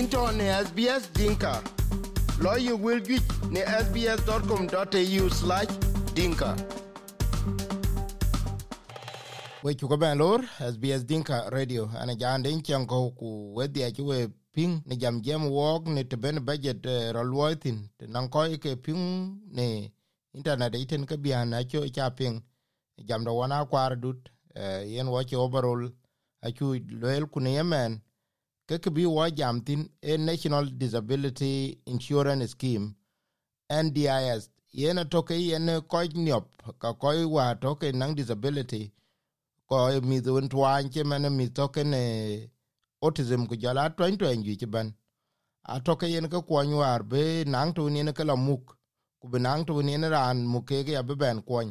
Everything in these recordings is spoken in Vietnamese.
into ne SBS Dinka. Lawyer will get ne sbs.com.au slash dinka. We chuko ben lor SBS Dinka Radio. Ana jande inchen ko ku wedi achi we ping ne jam jam wok ne te ben budget uh, rolwoitin te nan ko ping ne internet iten ke bian acho cha ping. Jam do wana kwar dut uh, yen wache overall achu loel kune yemen ke ke bi wa jam tin e national disability insurance scheme ndis yen toke yen ko nyop ka koy wa toke nang disability. Ko mi dun twan che mane mi toke ne autism ku jala twan twan ban a toke yen ke ko nyar be nang tu ne ke muk. Ku be nang tu ne ran muke ke ke be ben ko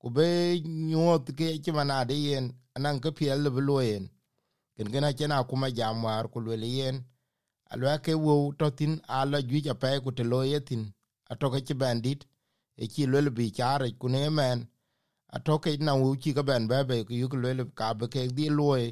ku be nyot ke che manade yen anan ke piel le ken gena chena kuma jamwar ku le yen. Alwa ke wo to tin ala ju ja pe ku te lo yetin atoke ci bandit e ci le bi chare ku ne men. Atoke na wu ci ga ben be be ku ku le ka be ke di loy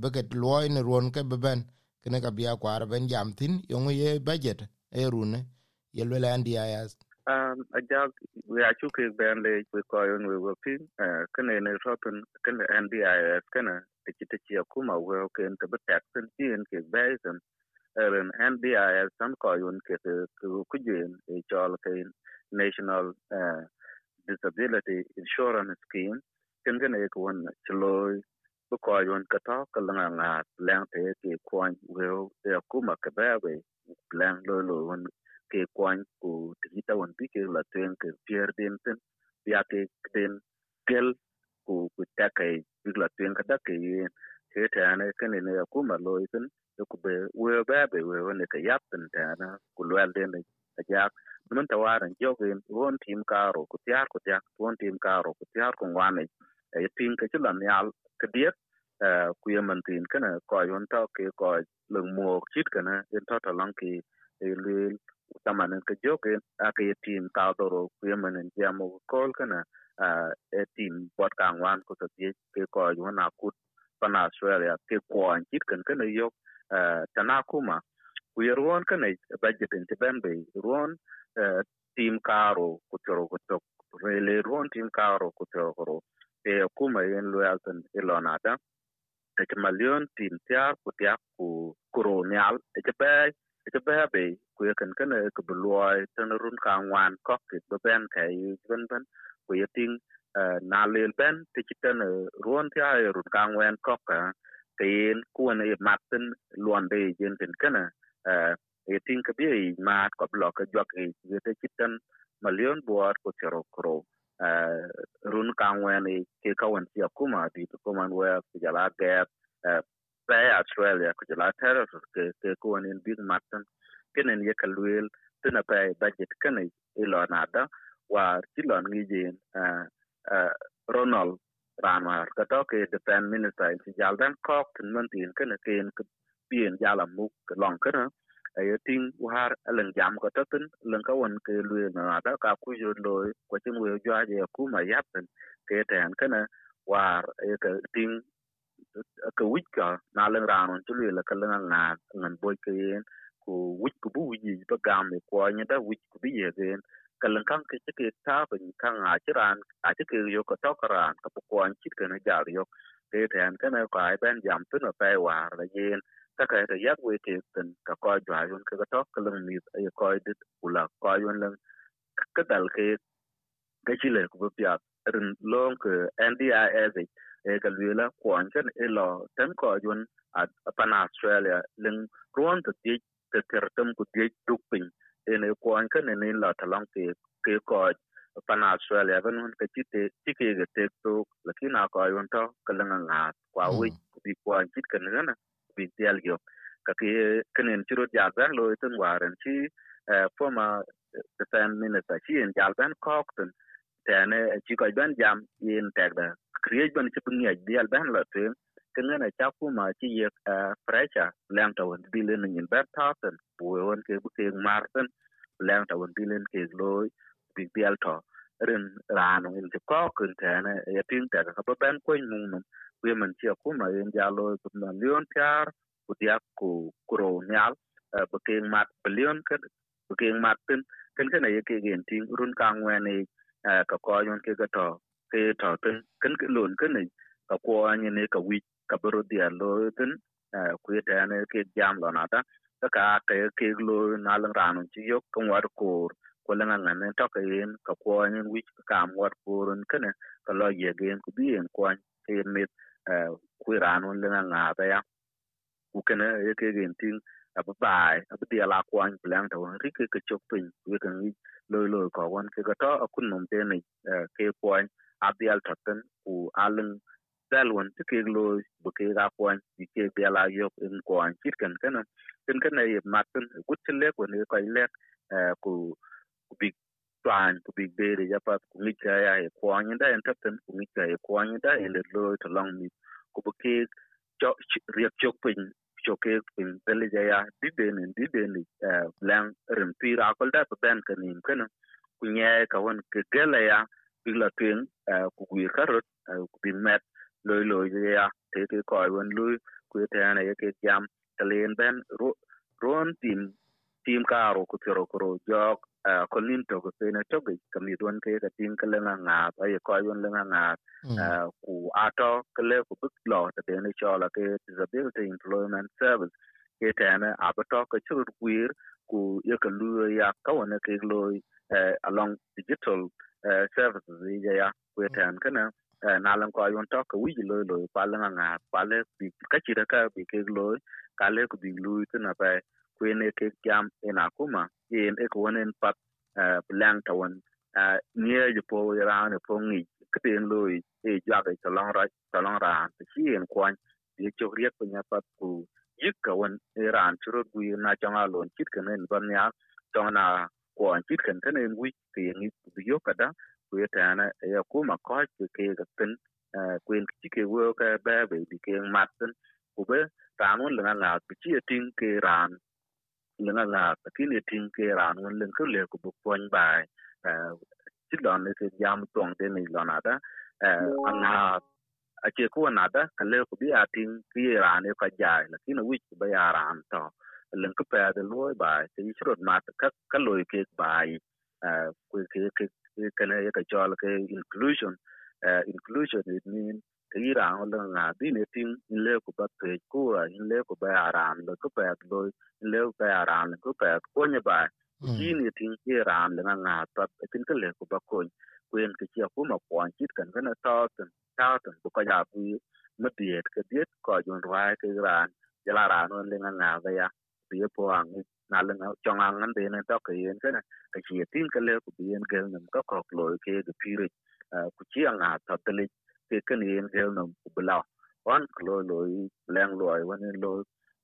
be ke loy ne ron ke be ben. Kene ka bia kwar ben jam tin, yong ye budget e rune ye le andi ayas um a job we are chuke ben le we ko yon we working uh, pin kene ne ropen kene ndis kene. Ti ti ti kuma we ke en te betak sen. Tin ke baisen eren ndis san ko yon ke ku ku jen e chol ke national disability insurance scheme. Ken ken e ko won chloy bu ko yon ka to ka langa nga lang te ke kwan we e kuma ke ba we lang lo lo won ke ta la ten ten ku ku ta kai bigla tuen ka ta kai he ta na ken ne ku ma lo iten ku be we ba be we ne ka yap tin ta na ku lo al den ne ja mun ta waran jogin won tim karo ku tiar ku tiar, won tim karo ku tiar, ku wane e tin ke lan yal ke diet e, ku ye man tin kana ko yon ta ke ko lung mo chit kana en ta ta lang ki e lil ka ke jogin a ke tim ka do ro, ku ye man jam ko kana e tim bot kang wan ko to ti ke ko yu na kut pana australia ke ko an kit kan kan kana tana kuma ku ye kan kana budget in tibembe ruon tim karo kutoro to rele ron tim karo kutoro e kuma yen lo loyalton ilonada e malion tim tiar kutia ku kuronial e ke be e ke be be ku ye kan kana ku bloy tan run kang wan ko ke ben kai ben ben ku ye ting eh, na lel ben ti kitan eh, ruon tia run ka wan kok eh. ka kayen kuwan e matin luonde jen tin kana e tin ka bi e e ma ko blok ka jok e ye te chitan malion buat ko chero kro run kangwen e ke kawan ti akuma di to kuman we, ku jala gap pe australia, ku jala terror, ke ke kuwan in big matan kenen ye kalwel tina pe e budget kana e war ti lon ngi jen ronald ranwar ka to ke defense minister ti jaldan kok tin man tin kana ken bien jala muk long kana ay ting war alang jam ko tatin lang ka won ke lu na da ka ku yo lo ko tin we jo aje ku ma yap tin ke tan kana war ay ka ting ka wik ka na lang ran tu le ka lang nga ngan boy ke yen ku wik ku bu yi ba gam ko nya da wik ku bi ye gen ka kan ke ke ta ben kan a chi a ke yo ko to ka ka ko an chit ke na jar yo ke tan kana ko ai ben jam tu na pe war la yen ka ka ta yak we te ten ka ko jwa yun ka to ka mi ay ko dit ula ko yun lang ka dal ke ka chi ku pya rin long ke ndis e ka lula ko an kan e lo ten ko yun a pan australia ling ruon to ti ter tem ku ti duk pin e ne ko an kan ne la ta long ke ke ko pan australia. Ban hun ka chi te chi ke ge te to lakina ko yun to ka lang nga kwa we bi ko an chit kan na bi tial yo. Ka ke kenen chiro ja ban lo tun waren chi former defense minister chi en jal ban kokten tene chi ko ban jam yin tag da. Create ban chi pung ya dial ban lo tun kenen cha ku ma chi ye pressure lang ta won bilen nin ber taten bu won ke bu ke marten lang ta won bilen ke lo bi dial to ren ran in chi ko kun tene ya tin tag ka ban ko nun we man chi ku ma yin jalo na leon tiar, ku dia ku kuro nyal bu ke mat billion ka bu ke mat tin ken ken ye ke gen tin run ka ngwen ni ka ko yon ke ga to ke to tin ken ke lon ken ka ko ni ne ka wi ka bro dia lo tin eh, ku ye ta ne ke jam lo na ta ka ka ke lo na lang ran chi yo ko war ko ko la ngan ne ta ka yin ka ko ni wi ka am war ko run ken ka lo ye gen ku bi en ko ke mit ku ran un le nga ta ya. Ku ken ye ke gen tin abu bai abu dia la kwan plan to ri ke ke chok pin we kan ni lo lo ko wan, ke ga to akun mum te ni eh, ke kwan abial taten ku alung dal wan ti ke lo bu ke ga kwan ti ke dia la yo in kwan chit ken kana tin kan ne mat tin gut ti le ko ne ko le ku ku big twan ku big be ya pa ku mi ka ya e kwan da en taten ku mi ka e kwan da en lo to long mi ku bu ke riek chok pin choke pin pele ja dide ni dide ni lang rim pi ra kol da ben kan nim ku nye ka won ke gele ya bigla twen ku wi karot ku bi met loy loy ya te ke ko won lu ku te ana ye ke jam talen ben ron tim tim ka ro ku tero ko jok ko nin to ko te na to ke kami don ke ka tim ka lenga nga ba ye ko won lenga nga ku ato kele ku bik lo te ne chola ke disability employment service. Ke tene abato ka chur kwir ku ye ka lu ya ka wona ke lo along digital services ya ya ku ten kana Eh, na lan ko yon to ko wi lo lo pa la nga pa le bi, ka chi ka bi ke lo ka le ku bi lu tu na pa ku ne ke jam ina kuma yin e ko wonen pat blank ta won eh, nye ju po ra ne po ngi ke keten lo e ja ga ta lang ra, ta lang ra ti chi en kwan, ye cho ri ko nya pat ku yik ka won iran e churo gu na cha nga lon chit ke en ban ya chong na ko an chit ken kan en wi ti ni bi yo ka da ya ta na ya ku ma ko ke ke ga tin eh, ku en chi ke wo ka ba be bi ke mat tin. Ku be, ta mun la la bi chi e tin ke ran la la ta ki ni tin ke ran won len ku le ku bu pon bai. Eh, Chit lon ne ke jam tong de ni lon ada ana đó ku nada kale ku bi atin ki e ran e ka jai. La kina wi ku ba ya ran to. Len ku pa de loi ba ti shrot ma ka ka loy ke bai. Eh, ku ke ke kana ye ka chol ke inclusion. Inclusion it mean ki ran lo nga bi ne tin in le ku ba pe ku in le ku ba ya ran lo ku pa loy in le ku ba ya ran ku pa ko ne ba ki ni tin ki ran le nga ta tin ka le ku ba ko kwen ke chia ku ma kwan chit kan kana ta tao tan bu ko ya bu ma diet ke diet ko jun rwa ke ran ya la ran on le nga nga ga ya bi po ang na le nga chong ang an de na to ke yen kana ke chi tin ke le ku bi yen gel nam ko ko lo ke ge pi ri ku chi ang a ta te le ke ke ni yen gel nam ku bla wan lo lo i leng lo i wan lo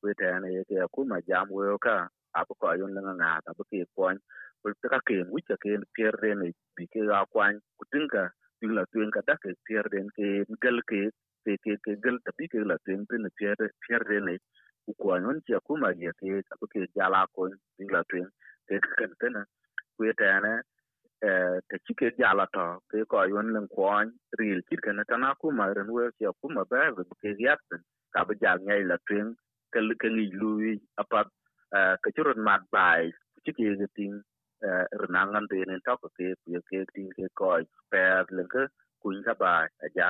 we ta na ye ke ku ma jam we ka a bu ko yun le nga nga ta bu ke kwan ku ka ke wi ke ke pier re ni bi ke ga kwan ku tin ka big la tuen ka dak pier den ke gel ke ke ke ke gel ta bi ke la tuen pe ne pier pier den ne ku ko non ti ye ke ka ke jala ko big twin ke ken ken na ku ta na eh te chike jala to ke ko yon len ko ril ti ken ta na ku ma ren we ti ku ma ba ke yat ka ba jal ngai la twin ke le ke ni lu apa eh, ke churun mat bai chike eh, ke ke ting renangan de ne to ke ke ke ting ke ko per le ke kun ka ba ja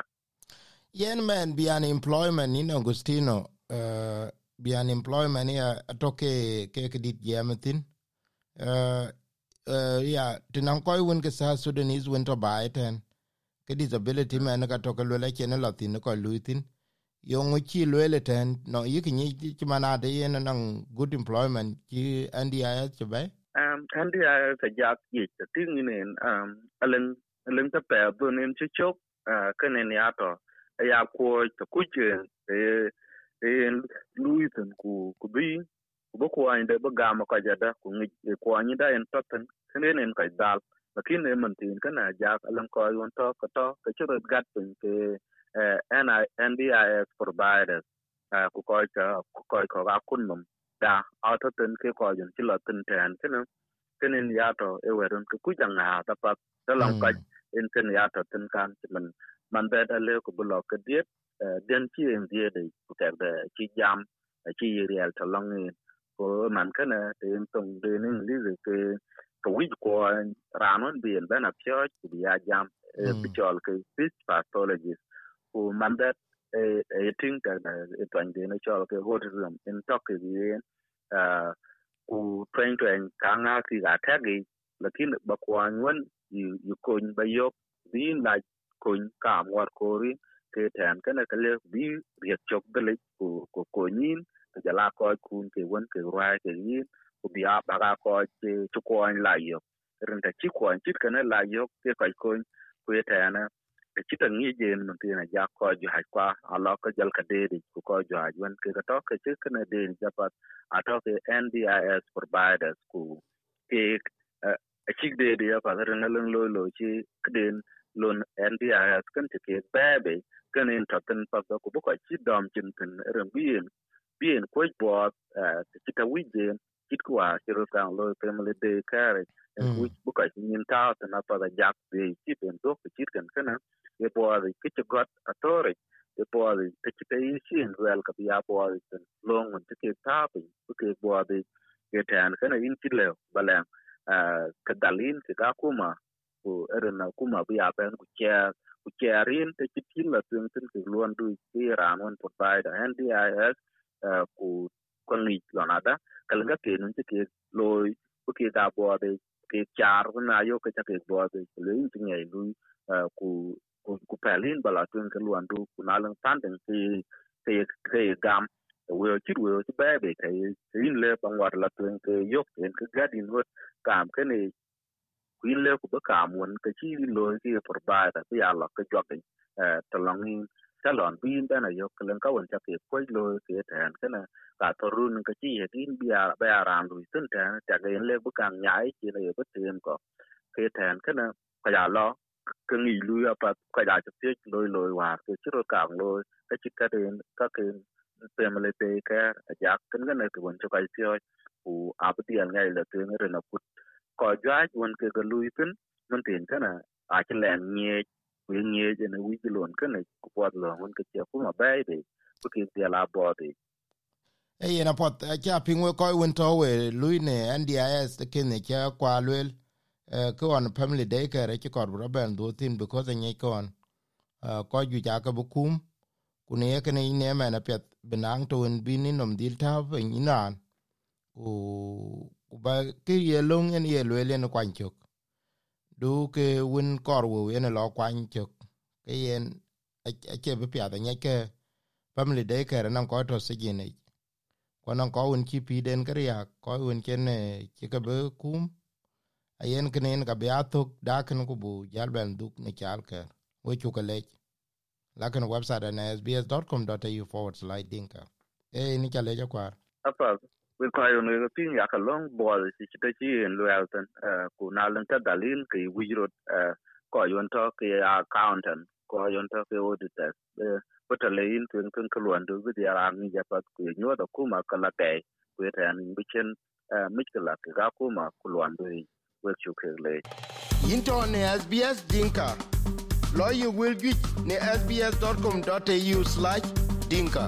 yen men bi an employment in Agustino uh, eh, bi an employment ya atoke ke ke ke dit yametin uh, uh, ya tinan koy won ke sa Sudanese won to ba ten. Ke disability man ka to ke le ke ne latin ko lutin yo ngo chi le ten no yik ni ti mana de yen nan good employment chi NDIS che ba um kandi a ta jak yi ta ting ne um alen alen ta pe bu nen chi chok uh, ka kene ya to ya ko ta ku je e e lui tan ku ku bi ku ba ko an da ba ga ma ka jada ku ngi ko an da en ta tan kene ne ka dal. Lakin ne man tin kana jak alen ko yon to ka to ka chi gat tin ke NDIS providers ku ko ka ku ko ko ga kun num da auto tin ke ko yun ti lo tin ten kene kene ya to e werun ku ku jang na ta pa ta lang ka en kene ya to tin kan man man da le ku bulo ke diet den chi en die de ku ter de chi jam chi real to long in ko man kana te tong de ni li ke ko wi ko ranon bien bana pyo ku ya jam bi chol ke speech pathologist ku man that e ting ta e twan de no chol ke autism in tok ke yen ku twen twen ka nga ki ga ta gi lakin ba kwa nwan yu yu ko ba yok bi na ko ka ngwar ko ri ke tan kana ka le bi riek chok de le ku ku ko nin ka jala ko kun ke won ke ra ke yin ku bi a ba ga ko ke chu ko an la yo rin ta chi ko an chit kana la yo ke ka ko ku ta na ke chit an ni je mun ti na ja ko ju ha kwa ala ka jal ka de di ku ko ju ha wan ke ka to ke chi kana de ja pat a to ke NDIS providers ku ke a chik de de ya pa rin na lo lo chi den lon NDIS kan te ke bebe kan in tatin pa ko bu ko chi dom chin tin ren bien bien ko bo te chi ta wi de chit kwa chi ro kan lo family day care en ku bu ko nin ta ta na pa da jak de chi ben do ko chit kan kana ye bo de ki chi got atore ye bo de te chi te yi shin wel ka ya bo de long un te ke ta pe bu ke bo de ye tan kana in chi le balang ka dalin ka kuma ku irin na kuma bi aben ku che ku che rin te chitin la tun tin ku luan du ti ran on provide NDIS eh, ku kon ni lonada kalanga ke nun ti ke loy ku ke da bo de, ke char na yo ke ta ke bo de le in ti ngai lu eh, ku ku pelin bala tun ke luan du, ku na lang tan den ti ke ke gam. We chit we ti ba be ke in le bangwar la tun ke yok en ke gadin hot kam ke ne kuin le ku ba ka mun ka chi lo ki por ba ta ti ala ka jwa ke ta long in ta lon bin da na yo ka len ka won cha ke ko lo ke ta an ka na ka to run ka chi ye tin bi ya ba ya ran lu tin ta ta ga le bu ka nyai chi le ba tem ko ke ta an ka na ka ya lo ka ngi lu ya pa ka ya cha ti lo lo wa ke chi ro ka lo ka chi ka den ka ke family day ka ya kan ga na ku won cha ka ti ku a bu ti an ngai le tu ne na put ko jwaaj won ke ga luitin mun tin kana a ci len nye ku nye je na wi ji lon kana ku pod lo mun ke ci ku ma bai de ku ke de la bo de e yena pot a cha pingwe ko won to we lui ne ndis de ken ne cha kwa lwel ko on family day cái re ci kor bro bên do tin because nye ko on ko ju ja ka bu kum ku ne ke ne ne ma na pet benang to en bin ni nom dil ta pe ni ku ba ke ye long en ye lwe len kwan chok. Du ke win kor wo en lo kwan chok. Ke yen a che be pya da ke family day care nan ko to se gene ko nan ko un chi pi den kar ya ko win ken ke eh, ke be kum. A yen kenen ka be atok da ken ku bu, jal ben duk ne chal ke wo chu ke le lakin website na sbs.com.au forward slide dinka. E ni chale ja kwar apa we ko yo no pin ya ka long ball si chita chi en lo alten uh, ku na lan ta dalil ki wijro uh, ko yon uh, to ki accountant ko yon to ki auditor. Bota le yin tun kun ko luan du bi ya ran ya pat ku nyo da kuma kala kai ku ta ni bi chen mikla ki ga kuma ku luan du we chu ke le into ne sbs dinka. Lo you will get ne sbs.com.au/dinka